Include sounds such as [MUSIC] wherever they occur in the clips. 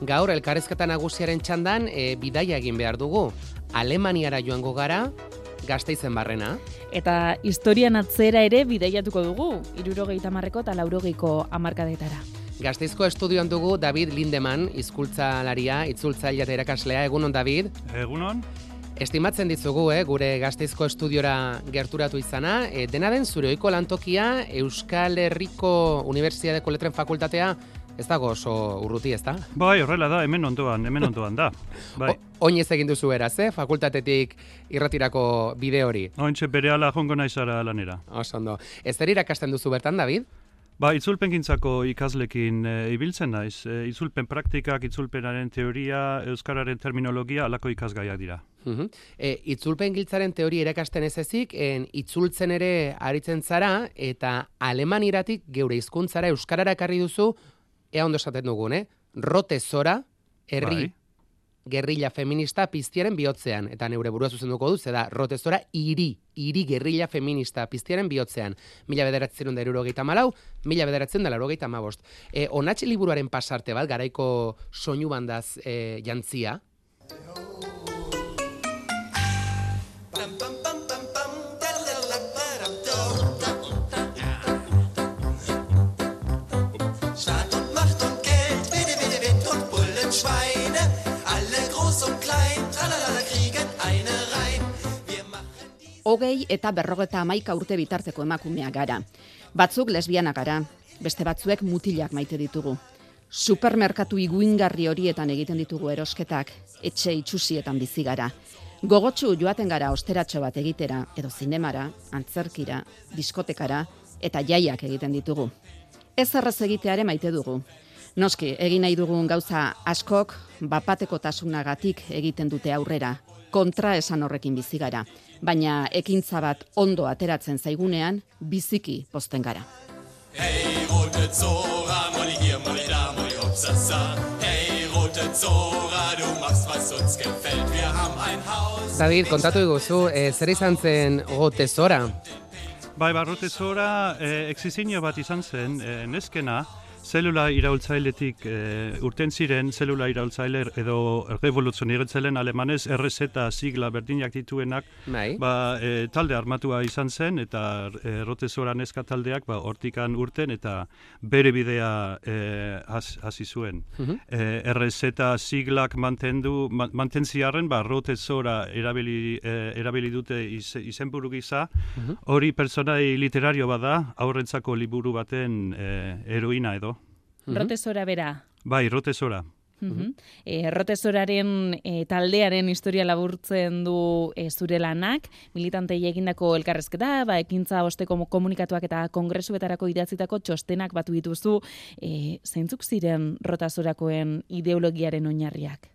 Gaur elkarrezketa nagusiaren txandan e, bidaia egin behar dugu. Alemaniara joango gara, gazteizen barrena. Eta historian atzera ere bidaiatuko dugu, irurogeita marreko eta laurogeiko amarkadetara. Gazteizko estudioan dugu David Lindeman, izkultzalaria, itzultzailea eta erakaslea. Egunon, David? Egunon. Estimatzen dizugu, eh, gure Gazteizko estudiora gerturatu izana. E, dena den zure oiko lantokia Euskal Herriko Unibertsitateko Letren Fakultatea ez dago oso urruti, ez da? Bai, horrela da, hemen ondoan, hemen ondoan da. [LAUGHS] Bai. Oinez egin duzu eraz, eh? fakultatetik irratirako bide hori. Ointxe bere ala jongo naizara lanera. Oso ondo. Ez zer irakasten duzu bertan, David? Ba, itzulpen gintzako ikaslekin e, ibiltzen naiz. E, itzulpen praktikak, itzulpenaren teoria, euskararen terminologia, alako ikasgaiak dira. Uh e, itzulpen giltzaren teori erakasten ez ezik, en, itzultzen ere aritzen zara, eta alemaniratik geure hizkuntzara euskarara ekarri duzu, ea ondo esaten dugun, eh? Rote zora, herri bai. gerrilla feminista piztiaren bihotzean. Eta neure burua zuzenduko duz, da rote zora, iri, iri gerrilla feminista piztiaren bihotzean. Mila bederatzen da erurogeita malau, mila bederatzen da larogeita mabost. E, onatxe liburuaren pasarte bat, garaiko soinu bandaz e, jantzia, hogei eta berrogeta amaika urte bitarteko emakumea gara. Batzuk lesbiana gara, beste batzuek mutilak maite ditugu. Supermerkatu iguingarri horietan egiten ditugu erosketak, etxe itxusietan bizi gara. Gogotsu joaten gara osteratxo bat egitera, edo zinemara, antzerkira, diskotekara, eta jaiak egiten ditugu. Ez erraz egiteare maite dugu. Noski, egin nahi dugun gauza askok, bapateko tasunagatik egiten dute aurrera, kontra esan horrekin bizi gara, baina ekintza bat ondo ateratzen zaigunean biziki posten gara. Hey, rote Zora, moli hier, moli da, moli hopsasa. Hey, rote Zora, du machst, was uns gefällt, wir haben ein Haus. David, kontatu iguzu, eh, zer izan zen rote Zora? Bai, ba, rote Zora, eh, bat izan zen, eh, neskena, zelula iraultzailetik e, urten ziren zelula iraultzaile edo revoluzionieritzelen alemanez RZ sigla berdinak dituenak bai. ba, e, talde armatua izan zen eta e, rotezora neska taldeak ba, hortikan urten eta bere bidea e, hasi zuen. Uh -huh. e, RZ siglak mantendu, ma, mantentziarren ba, rotezora erabili, e, erabili dute iz, izenburu gisa hori personai literario bada aurrentzako liburu baten e, heroina edo. -hmm. Rotezora bera. Bai, rotezora. Mm e, rotezoraren e, taldearen historia laburtzen du e, zure lanak, militantei egindako elkarrezketa, ba, ekintza osteko komunikatuak eta kongresuetarako idatzitako txostenak batu dituzu, e, zeintzuk ziren rotazorakoen ideologiaren oinarriak?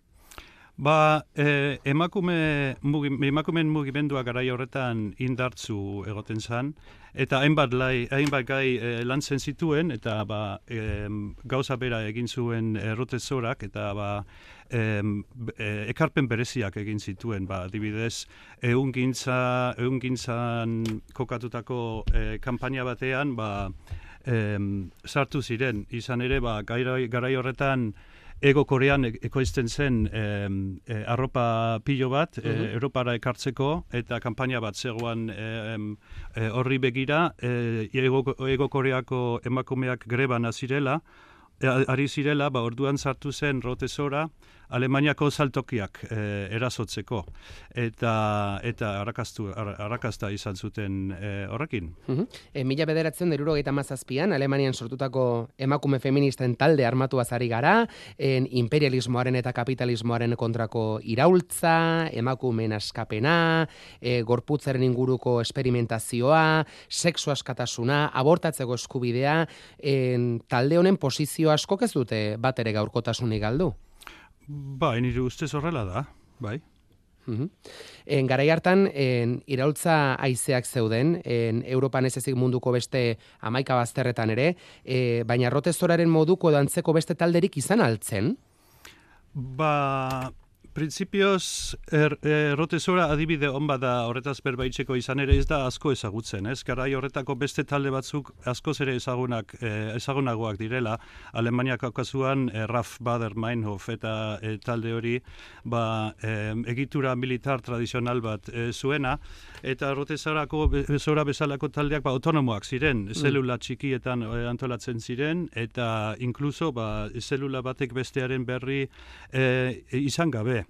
Ba, e, emakume, mugi, emakumen mugimendua garai horretan indartzu egoten zan, eta hainbat, lai, hainbat gai e, lantzen zituen, eta ba, e, gauza bera egin zuen errotezorak, eta ba, e, ekarpen bereziak egin zituen, ba, dibidez, egun gintzan kokatutako e, kampaina batean, ba, e, sartu ziren, izan ere, ba, garai horretan, ego korean e, ekoizten zen e, arropa pilo bat, mm Europara ekartzeko, eta kanpaina bat zegoan e, horri begira, e, ego, ego koreako emakumeak greban azirela, ari zirela, ba, orduan sartu zen rotezora, Alemaniako saltokiak e, erasotzeko eta eta arrakastu arrakasta izan zuten e, horrekin. Mhm. E, mila bederatzen deruro gaita mazazpian, Alemanian sortutako emakume feministen talde armatu azari gara, en imperialismoaren eta kapitalismoaren kontrako iraultza, emakumeen askapena, e, gorputzaren inguruko esperimentazioa, sexu askatasuna, abortatzeko eskubidea, en, talde honen posizio asko ez dute bat ere gaurkotasunik galdu. Bai, nire ustez horrela da, bai. Mhm. En garai hartan en iraultza haizeak zeuden, en Europan ez ezik munduko beste amaika bazterretan ere, e, baina rotezoraren moduko dantzeko beste talderik izan altzen? Ba, Printzipioz, er, errotezora adibide on bada horretaz berbaitzeko izan ere ez da asko ezagutzen, ez? Garai horretako beste talde batzuk askoz ere ezagunak, eh, ezagunagoak direla, Alemaniak kasuan eh, Raf Bader Meinhof eta eh, talde hori ba, eh, egitura militar tradizional bat eh, zuena, eta errotezarako bezora bezalako taldeak ba, autonomoak ziren, mm. zelula txikietan eh, antolatzen ziren, eta inkluso ba, zelula batek bestearen berri eh, izan gabe.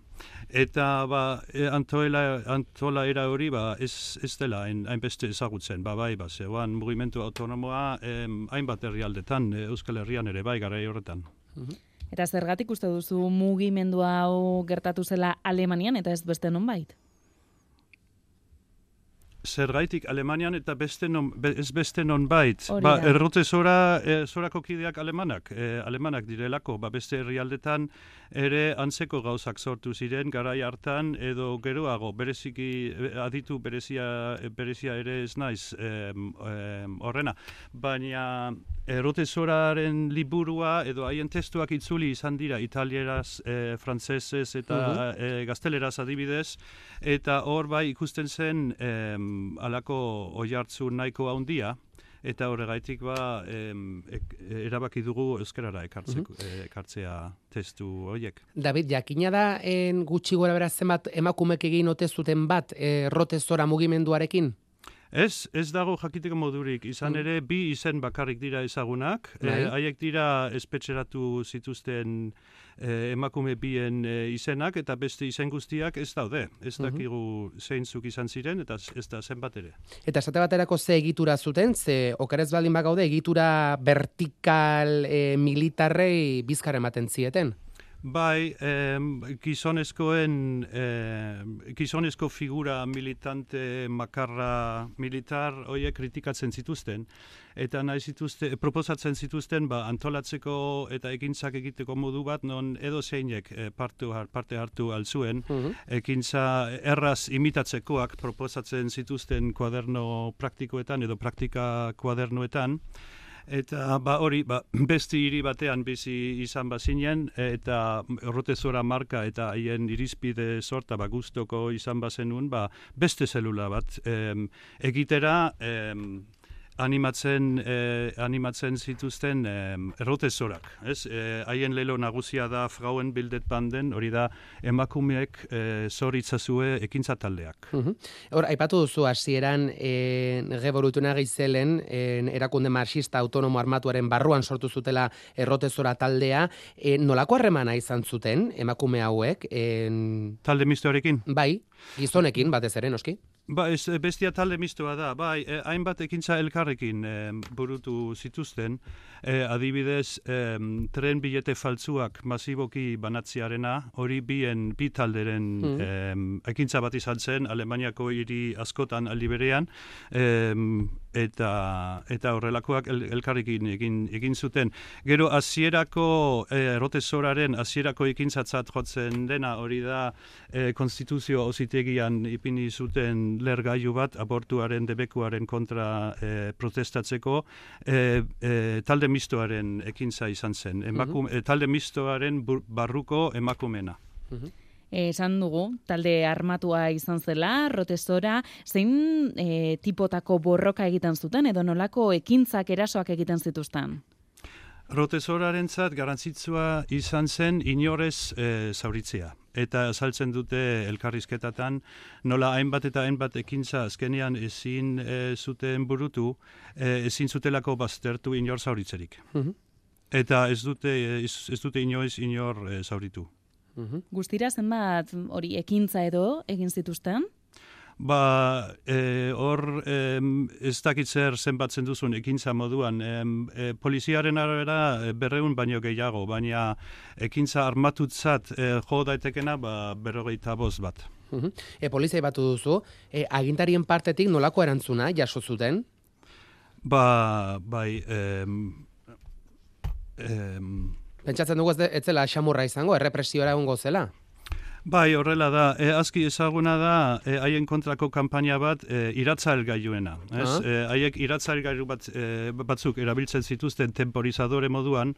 Eta ba, e, antoela, antola era hori ba, ez, ez dela hainbeste ezagutzen, ba, bai, ba, zeuan mugimendu autonomoa hainbat herrialdetan, e, Euskal Herrian ere bai, gara horretan. Eta zergatik uste duzu mugimendu hau gertatu zela Alemanian eta ez beste non bait? Zergaitik Alemanian eta beste non, ez beste non bait. Ba, errote zora, e, zorako kideak alemanak, e, alemanak direlako, ba, beste herrialdetan ere antzeko gauzak sortu ziren, garai hartan edo geroago, bereziki e, aditu berezia, berezia ere ez naiz horrena. Baina errote zoraren liburua edo haien testuak itzuli izan dira italieraz, e, frantzesez eta uh gazteleraz adibidez, eta hor bai ikusten zen alako oi hartzu nahiko handia, eta horregaitik ba em, erabaki dugu euskarara ekartzeko, mhm. ekartzea testu horiek. David, jakina da en gutxi gora beraz zenbat emakumek egin ote zuten bat e, rotezora mugimenduarekin? Ez, ez dago jakiteko modurik. Izan mm. ere, bi izen bakarrik dira ezagunak. Bai. Eh, haiek dira espetxeratu zituzten eh, emakume bien eh, izenak, eta beste izen guztiak ez daude. Ez mhm. dakigu zeintzuk izan ziren, eta ez da zenbat ere. Eta esate baterako ze egitura zuten, ze okarez baldin bagaude, egitura vertikal eh, militarrei bizkar ematen zieten? Bai, eh, gizonezkoen, eh, gizonezko figura militante makarra militar hoiek kritikatzen zituzten, eta nahi zituzten, proposatzen zituzten ba, antolatzeko eta ekintzak egiteko modu bat, non edo zeinek eh, parte, parte hartu altzuen, mm ekintza erraz imitatzekoak proposatzen zituzten kuaderno praktikoetan edo praktika kuadernoetan, Eta ba hori, ba, [CLEARS THROAT] besti hiri batean bizi izan bazinen, eta errotezora marka eta haien irizpide sorta ba, guztoko izan bazenun, ba, beste zelula bat em, egitera em, animatzen eh, animatzen zituzten eh, errotezorak, ez? Eh, haien lelo nagusia da Frauen bildet banden, hori da emakumeek eh, zoritzazue ekintza taldeak. Hor, aipatu duzu hasieran eh, geborutuna gizelen eh, erakunde marxista autonomo armatuaren barruan sortu zutela errotezora taldea, eh, nolako harremana izan zuten emakume hauek? Eh, Talde mistoarekin? Bai, gizonekin batez ere, noski? Ba, ez, eh, bestia talde mistoa da, bai, eh, hainbat ekintza elkarrekin eh, burutu zituzten, eh, adibidez, eh, tren bilete faltzuak masiboki banatziarena, hori bien bi talderen mm. eh, ekintza bat izan zen, Alemaniako hiri askotan aliberean, eh, eta eta horrelakoak el, elkarrekin egin, egin zuten. Gero, hasierako eh, errotezoraren, hasierako ekintzatzat jotzen dena, hori da, eh, konstituzio ositegian ipini zuten lergailu bat abortuaren debekuaren kontra e, protestatzeko e, e, talde mistoaren ekintza izan zen. Emakum, mm talde mistoaren barruko emakumena. Mm esan dugu, talde armatua izan zela, rotestora, zein e, tipotako borroka egiten zuten, edo nolako ekintzak erasoak egiten zituzten? Rotezoraren zat, garantzitsua izan zen inorez e, zauritzea eta saltzen dute elkarrizketatan nola hainbat eta hainbat ekintza azkenean ezin e, zuten burutu e, ezin zutelako baztertu inor zauritzerik. Mhm. Eta ez dute ez, ez dute inoiz inor e, zauritu. Mm Guztira zenbat hori ekintza edo egin zituzten? Ba, e, hor e, ez dakitzer zenbatzen duzun ekintza moduan. E, poliziaren arabera e, berreun baino gehiago, baina ekintza armatutzat e, jo daitekena ba, berrogeita boz bat. E, polizia batu duzu, e, agintarien partetik nolako erantzuna jaso zuten? Ba, bai, em, em, Pentsatzen dugu ez, ez zela xamurra izango, errepresiora egongo zela? Bai, horrela da. E, azki ezaguna da, e, haien kontrako kanpaina bat e, gaiuena. Ez? Ah. E, haiek iratzael gaiu bat, e, batzuk erabiltzen zituzten temporizadore moduan,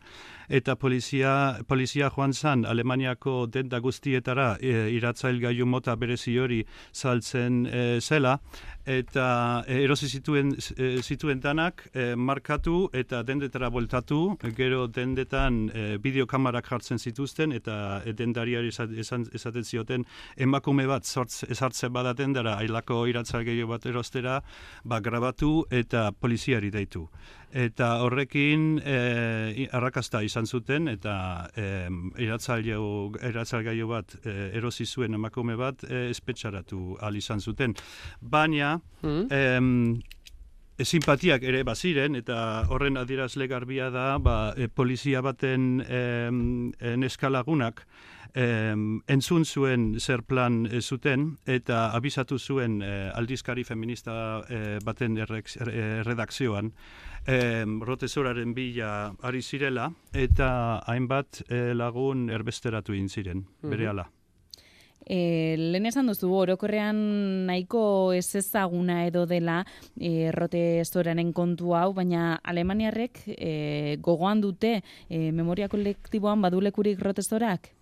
eta polizia, polizia joan zan Alemaniako denda guztietara e, iratzael gaiu mota berezi hori saltzen e, zela, eta e, erosi zituen, e, zituen danak e, markatu eta dendetara voltatu, gero dendetan e, bideokamarak jartzen zituzten, eta e, dendariari esan, esan, esaten zioten emakume bat sortz, ezartzen badaten dara ailako iratzal gehiago bat erostera, ba, grabatu eta poliziari deitu. Eta horrekin e, arrakasta izan zuten, eta e, iratzalgailu bat e, erosi zuen emakume bat e, espetxaratu al izan zuten. Baina, Mm. em, simpatiak ere baziren, eta horren adierazle garbia da, ba, e, polizia baten em, e, neskalagunak, em, entzun zuen zer plan e, zuten eta abisatu zuen e, aldizkari feminista e, baten errex, er, redakzioan em, rotezoraren bila ari zirela eta hainbat e, lagun erbesteratu egin ziren, bere ala. E, lehen esan duzu, orokorrean nahiko ez ezaguna edo dela e, rote estoraren kontu hau, baina Alemaniarrek e, gogoan dute e, memoria kolektiboan badulekurik rotestorak?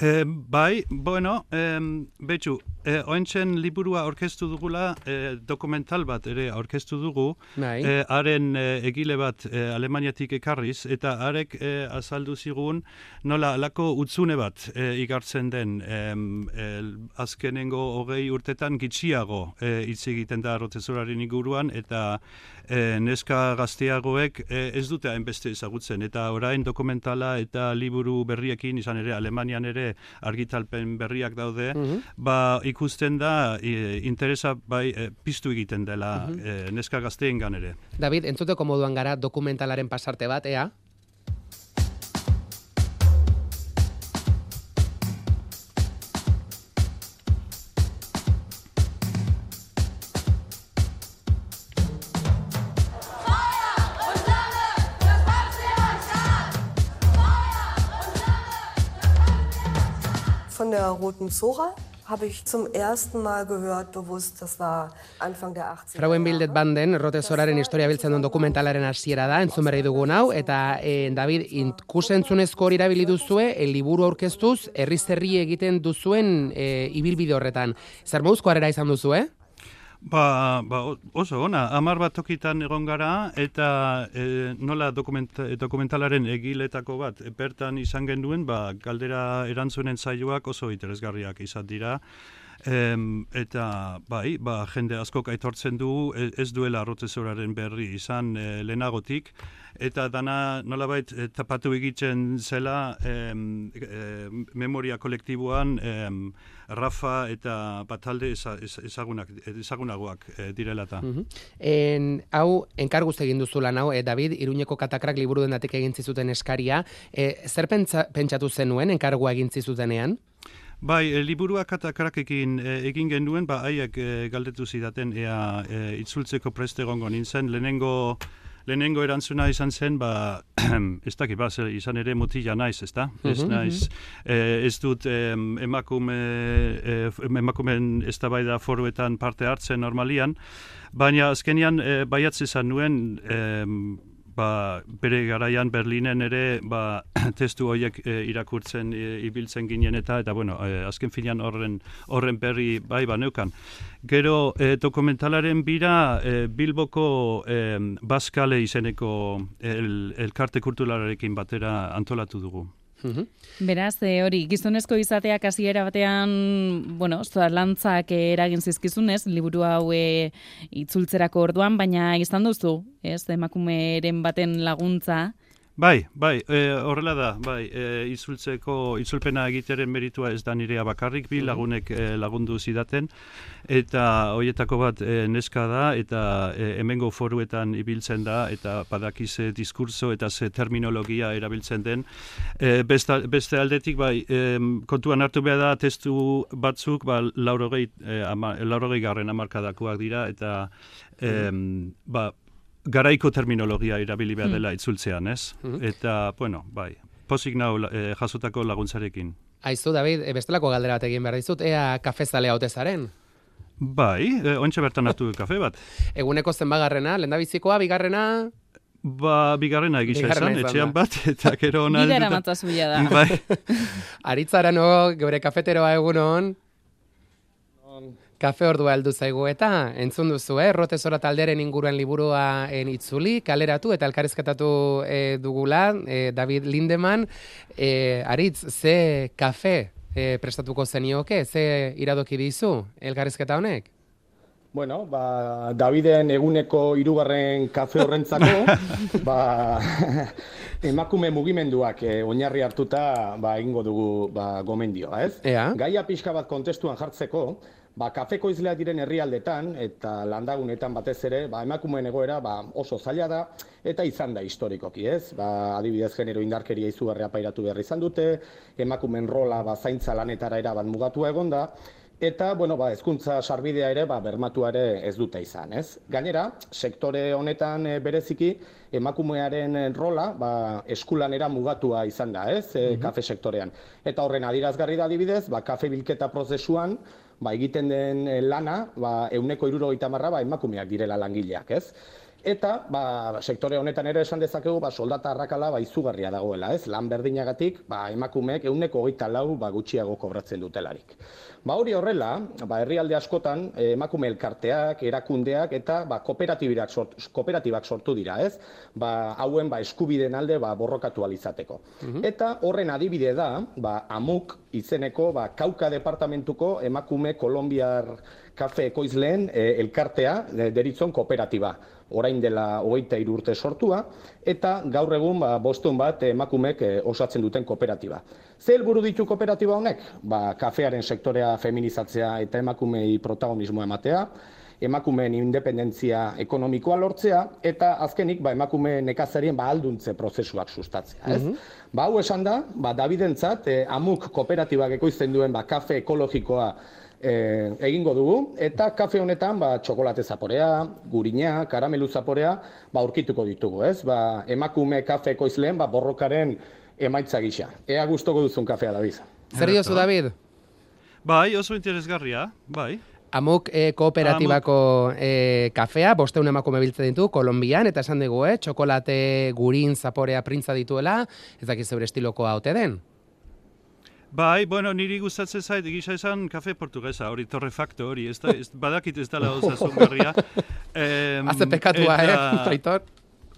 E, bai, bueno, e, betxu, e, oentzen liburua orkestu dugula e, dokumental bat ere aurkeztu dugu, Bai. e, haren e, egile bat e, Alemaniatik ekarriz, eta harek e, azaldu zigun nola alako utzune bat e, igartzen den el, azkenengo hogei urtetan gitxiago e, hitz egiten da rotezoraren inguruan, eta e, neska gazteagoek e, ez dute hainbeste ezagutzen, eta orain dokumentala eta liburu berriekin, izan ere Alemanian ere argitalpen berriak daude, Mhm. ba ikusten da e, interesa bai e, piztu egiten dela e, neska gazteen ere. David, entzuteko moduan gara dokumentalaren pasarte bat, ea? Roten Zora habe ich zum ersten Mal gehört, bewusst, das war Anfang der 80er Frauen Bildet Jahre. Banden, Rotezoraren historia biltzen duen dokumentalaren hasiera da, entzun berri dugun hau, eta e, David, inkusentzunezko hori erabili duzue, e, liburu aurkeztuz, herri egiten duzuen e, ibilbide horretan. Zer moduzko harrera izan duzu, eh? Ba, ba oso ona, hamar bat tokitan egon gara eta e, nola dokumenta, dokumentalaren egiletako bat e, bertan izan genuen, ba, galdera erantzunen zaioak oso interesgarriak izan dira. Em, eta bai, ba, jende askok aitortzen du e- ez duela rotezoraren berri izan e, lehenagotik, eta dana nolabait e, tapatu egiten zela em, e, memoria kolektiboan em, Rafa eta batalde eza- ez- ezagunak, ezagunagoak e, direla eta. Mhm. En, hau, enkarguz egin duzu lan hau, e, David, Iruñeko katakrak liburu dendatik egin zizuten eskaria. E, zer pentsa, pentsatu zenuen enkargua egin zizutenean? Bai, e, liburua katakarakekin e, egin genuen, ba, haiek e, galdetu zidaten ea e, itzultzeko preste egongo nintzen, lehenengo lehenengo erantzuna izan zen, ba, [CLEARS THROAT] ez dakit, ba, izan ere motila naiz, ez da? Ez Mhm. naiz, e, ez dut em, emakume, e, f- emakumeen eztabaida foruetan parte hartzen normalian, baina azkenian e, baiatz izan nuen, em, ba, bere garaian Berlinen ere ba, [CLEARS THROAT] testu horiek e, irakurtzen e, ibiltzen ginen eta eta bueno, e, azken finean horren horren berri bai baneukan. Gero e, dokumentalaren bira e, Bilboko e, Baskale izeneko el, elkarte kulturalarekin batera antolatu dugu. Mhm. Beraz, e, hori, gizonezko izateak hasiera batean, bueno, zalantzak eh, eragin zizkizunez, liburu hau e, itzultzerako orduan, baina izan duzu, ez, emakumeren baten laguntza, Bai, bai, e, horrela da, bai, e, itzultzeko, itzulpena egiteren meritua ez da nirea bakarrik, bi lagunek e, lagundu zidaten, eta hoietako bat e, neska da, eta e, hemengo foruetan ibiltzen da, eta badaki ze diskurso eta ze terminologia erabiltzen den. E, besta, beste aldetik, bai, e, kontuan hartu behar da, testu batzuk, ba, laurogei, e, ama, laurogei garren amarkadakoak dira, eta e, ba, garaiko terminologia erabili behar dela itzultzean, ez? Mhm. Eta, bueno, bai, pozik nau e, jasotako laguntzarekin. Aizu, David, e, bestelako galdera bat egin behar dizut, ea kafezale haute zaren? Bai, e, ontsa bertan hartu [LAUGHS] kafe bat. Eguneko zenbagarrena, lehen da bizikoa, bigarrena... Ba, bigarrena egisa esan, izan etxean da. bat, eta gero ona Bidera zuia da. Bai, [LAUGHS] Aritzara no, geure kafeteroa egunon. Kafe ordua heldu zaigu eta entzun duzu, eh? Rotezora talderen inguruan liburua en itzuli, kaleratu eta elkarrizketatu eh, dugula, eh, David Lindeman. Eh, Aritz, ze kafe eh, prestatuko zenioke, ze iradoki dizu elkarrizketa honek? Bueno, ba, Daviden eguneko hirugarren kafe horrentzako, [LAUGHS] ba, emakume mugimenduak eh, oinarri hartuta ba, egingo dugu ba, gomendioa, ez? Ea. Gaia pixka bat kontestuan jartzeko, ba, kafeko izleak diren herrialdetan eta landagunetan batez ere, ba, emakumeen egoera ba, oso zaila da eta izan da historikoki, ez? Ba, adibidez genero indarkeria izugarria pairatu behar izan dute, emakumeen rola ba, zaintza lanetara erabat mugatua egon da, Eta, bueno, ba, ezkuntza sarbidea ere, ba, bermatua ere ez dute izan, ez? Gainera, sektore honetan e, bereziki, emakumearen eh, rola, ba, eskulanera mugatua izan da, ez? E, kafe sektorean. Eta horren adirazgarri da adibidez, ba, kafe bilketa prozesuan, ba, egiten den eh, lana, ba, euneko irurogeita marra, ba, emakumeak direla langileak, ez? Eta, ba, sektore honetan ere esan dezakegu, ba, soldata arrakala ba, izugarria dagoela, ez? Lan berdinagatik, ba, emakumeek euneko hogeita lau ba, gutxiago kobratzen dutelarik. Ba, hori horrela, ba, herrialde askotan, eh, emakume elkarteak, erakundeak eta ba, kooperatibak, sort, kooperatibak sortu dira, ez? Ba, hauen ba, eskubideen alde ba, borrokatu alizateko. Eta horren adibide da, ba, amuk izeneko ba, kauka departamentuko emakume kolombiar kafe ekoizleen eh, elkartea eh, deritzon kooperatiba orain dela hogeita hiru urte sortua, eta gaur egun ba, bostun bat emakumek eh, osatzen duten kooperatiba. Ze helburu ditu kooperatiba honek? Ba, kafearen sektorea feminizatzea eta emakumei protagonismoa ematea, emakumeen independentzia ekonomikoa lortzea, eta azkenik ba, emakume nekazarien ba, alduntze prozesuak sustatzea. Ez? Ba, hau esan da, ba, Davidentzat, eh, amuk kooperatibak ekoizten duen ba, kafe ekologikoa eh, egingo dugu, eta kafe honetan ba, txokolate zaporea, gurina, karamelu zaporea, ba, aurkituko ditugu, ez? Ba, emakume kafe ekoizleen ba, borrokaren emaitza gisa. Ea gustoko duzun kafea da biza. Zer diozu, David? bai, oso interesgarria, bai. Amuk eh, kooperatibako eh, kafea, bosteun emakume biltzen ditu, Kolombian, eta esan dugu, eh, txokolate gurin zaporea printza dituela, ez dakiz zeure estilokoa haute den. Bai, bueno, niri gustatzen zait, gisa esan kafe portugesa, hori torrefacto hori, ez da, ez, badakit ez dela osasungarria. Em, [LAUGHS] Haze pekatua, eta- [LAUGHS] eh, Aitor?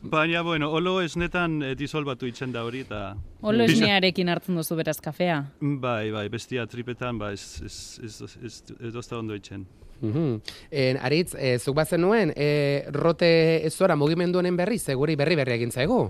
Baina, bueno, olo esnetan eh, disolbatu itzen da hori, eta... Olo esnearekin hartzen duzu beraz kafea. Bai, bai, bestia tripetan, ba, ez, ez, ez, ez, ez, ez dozta ondo itzen. Mhm. En, Aritz, e, zuk bazen nuen, e, rote ezora mugimendu honen berri, seguri berri berri egin zaigu.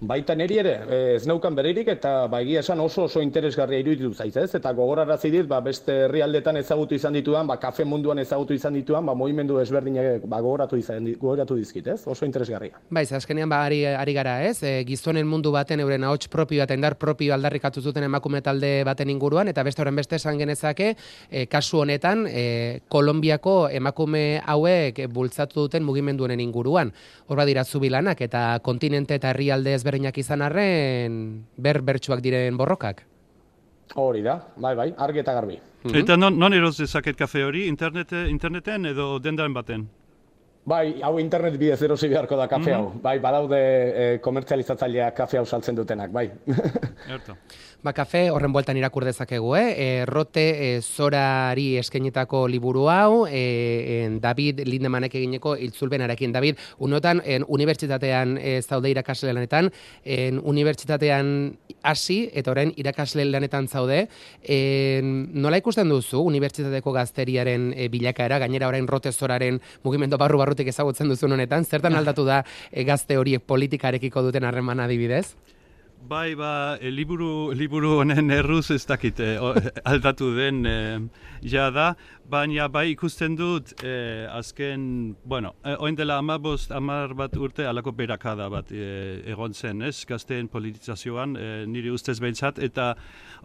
Baita neri ere, eh, ez neukan berririk eta ba, egia esan oso oso interesgarria iruditu zaiz, ez? Eta gogorarazi dit, ba, beste herrialdetan ezagutu izan dituan, ba, kafe munduan ezagutu izan dituan, ba, mugimendu ezberdinak ba, gogoratu, izan, gogoratu dizkit, ez? Oso interesgarria. Bai, ze azkenean ba, ari, ari gara ez, e, gizonen mundu baten euren ahots propio eta indar propio aldarrikatu zuten emakume talde baten inguruan, eta beste horren beste esan genezake, e, kasu honetan, e, Kolombiako emakume hauek bultzatu duten mugimendu honen inguruan. Hor badira zubilanak eta kontinente eta herrialde ezberdinak izan arren, ber bertsuak diren borrokak. Hori da, bai, bai, argi eta garbi. Eta non, non eroz dezaket kafe hori, internete, interneten edo dendaren baten? Bai, hau internet bidez erosi beharko da kafe hau. Bai, badaude e, komertzializatzaileak kafe hau saltzen dutenak, bai. [LAUGHS] Erto. Ba, kafe horren bueltan irakur dezakegu, eh? E, rote e, zorari eskenitako liburu hau, e, en David Lindemanek egineko iltzulbenarekin. David, unotan, en unibertsitatean e, zaude irakasle lanetan, en unibertsitatean hasi eta orain irakasle lanetan zaude. En, nola ikusten duzu unibertsitateko gazteriaren e, bilakaera, gainera orain rote zoraren mugimendu barru barrutik ezagutzen duzun honetan, zertan [LAUGHS] aldatu da e, gazte horiek politikarekiko duten harreman adibidez? Bai, ba, e, liburu, liburu honen erruz ez dakit e, o- [LAUGHS] aldatu den e, ja da, baina bai ikusten dut e, azken, bueno, e, oin dela amabost, amar bat urte alako berakada bat e, egon zen, ez, gazteen politizazioan, e, niri ustez behintzat, eta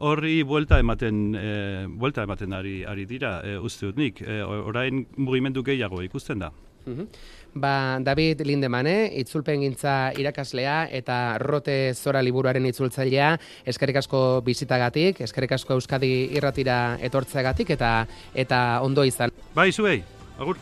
horri buelta ematen, e, buelta ematen ari, ari dira, e, uste dut nik, e, orain mugimendu gehiago ikusten da. Mhm. Ba, David Lindemane, itzulpen gintza irakaslea eta rote zora liburuaren itzultzailea, eskerrik asko bizitagatik, eskerrik asko Euskadi irratira etortzeagatik eta eta ondo izan. Bai, zuei, agur.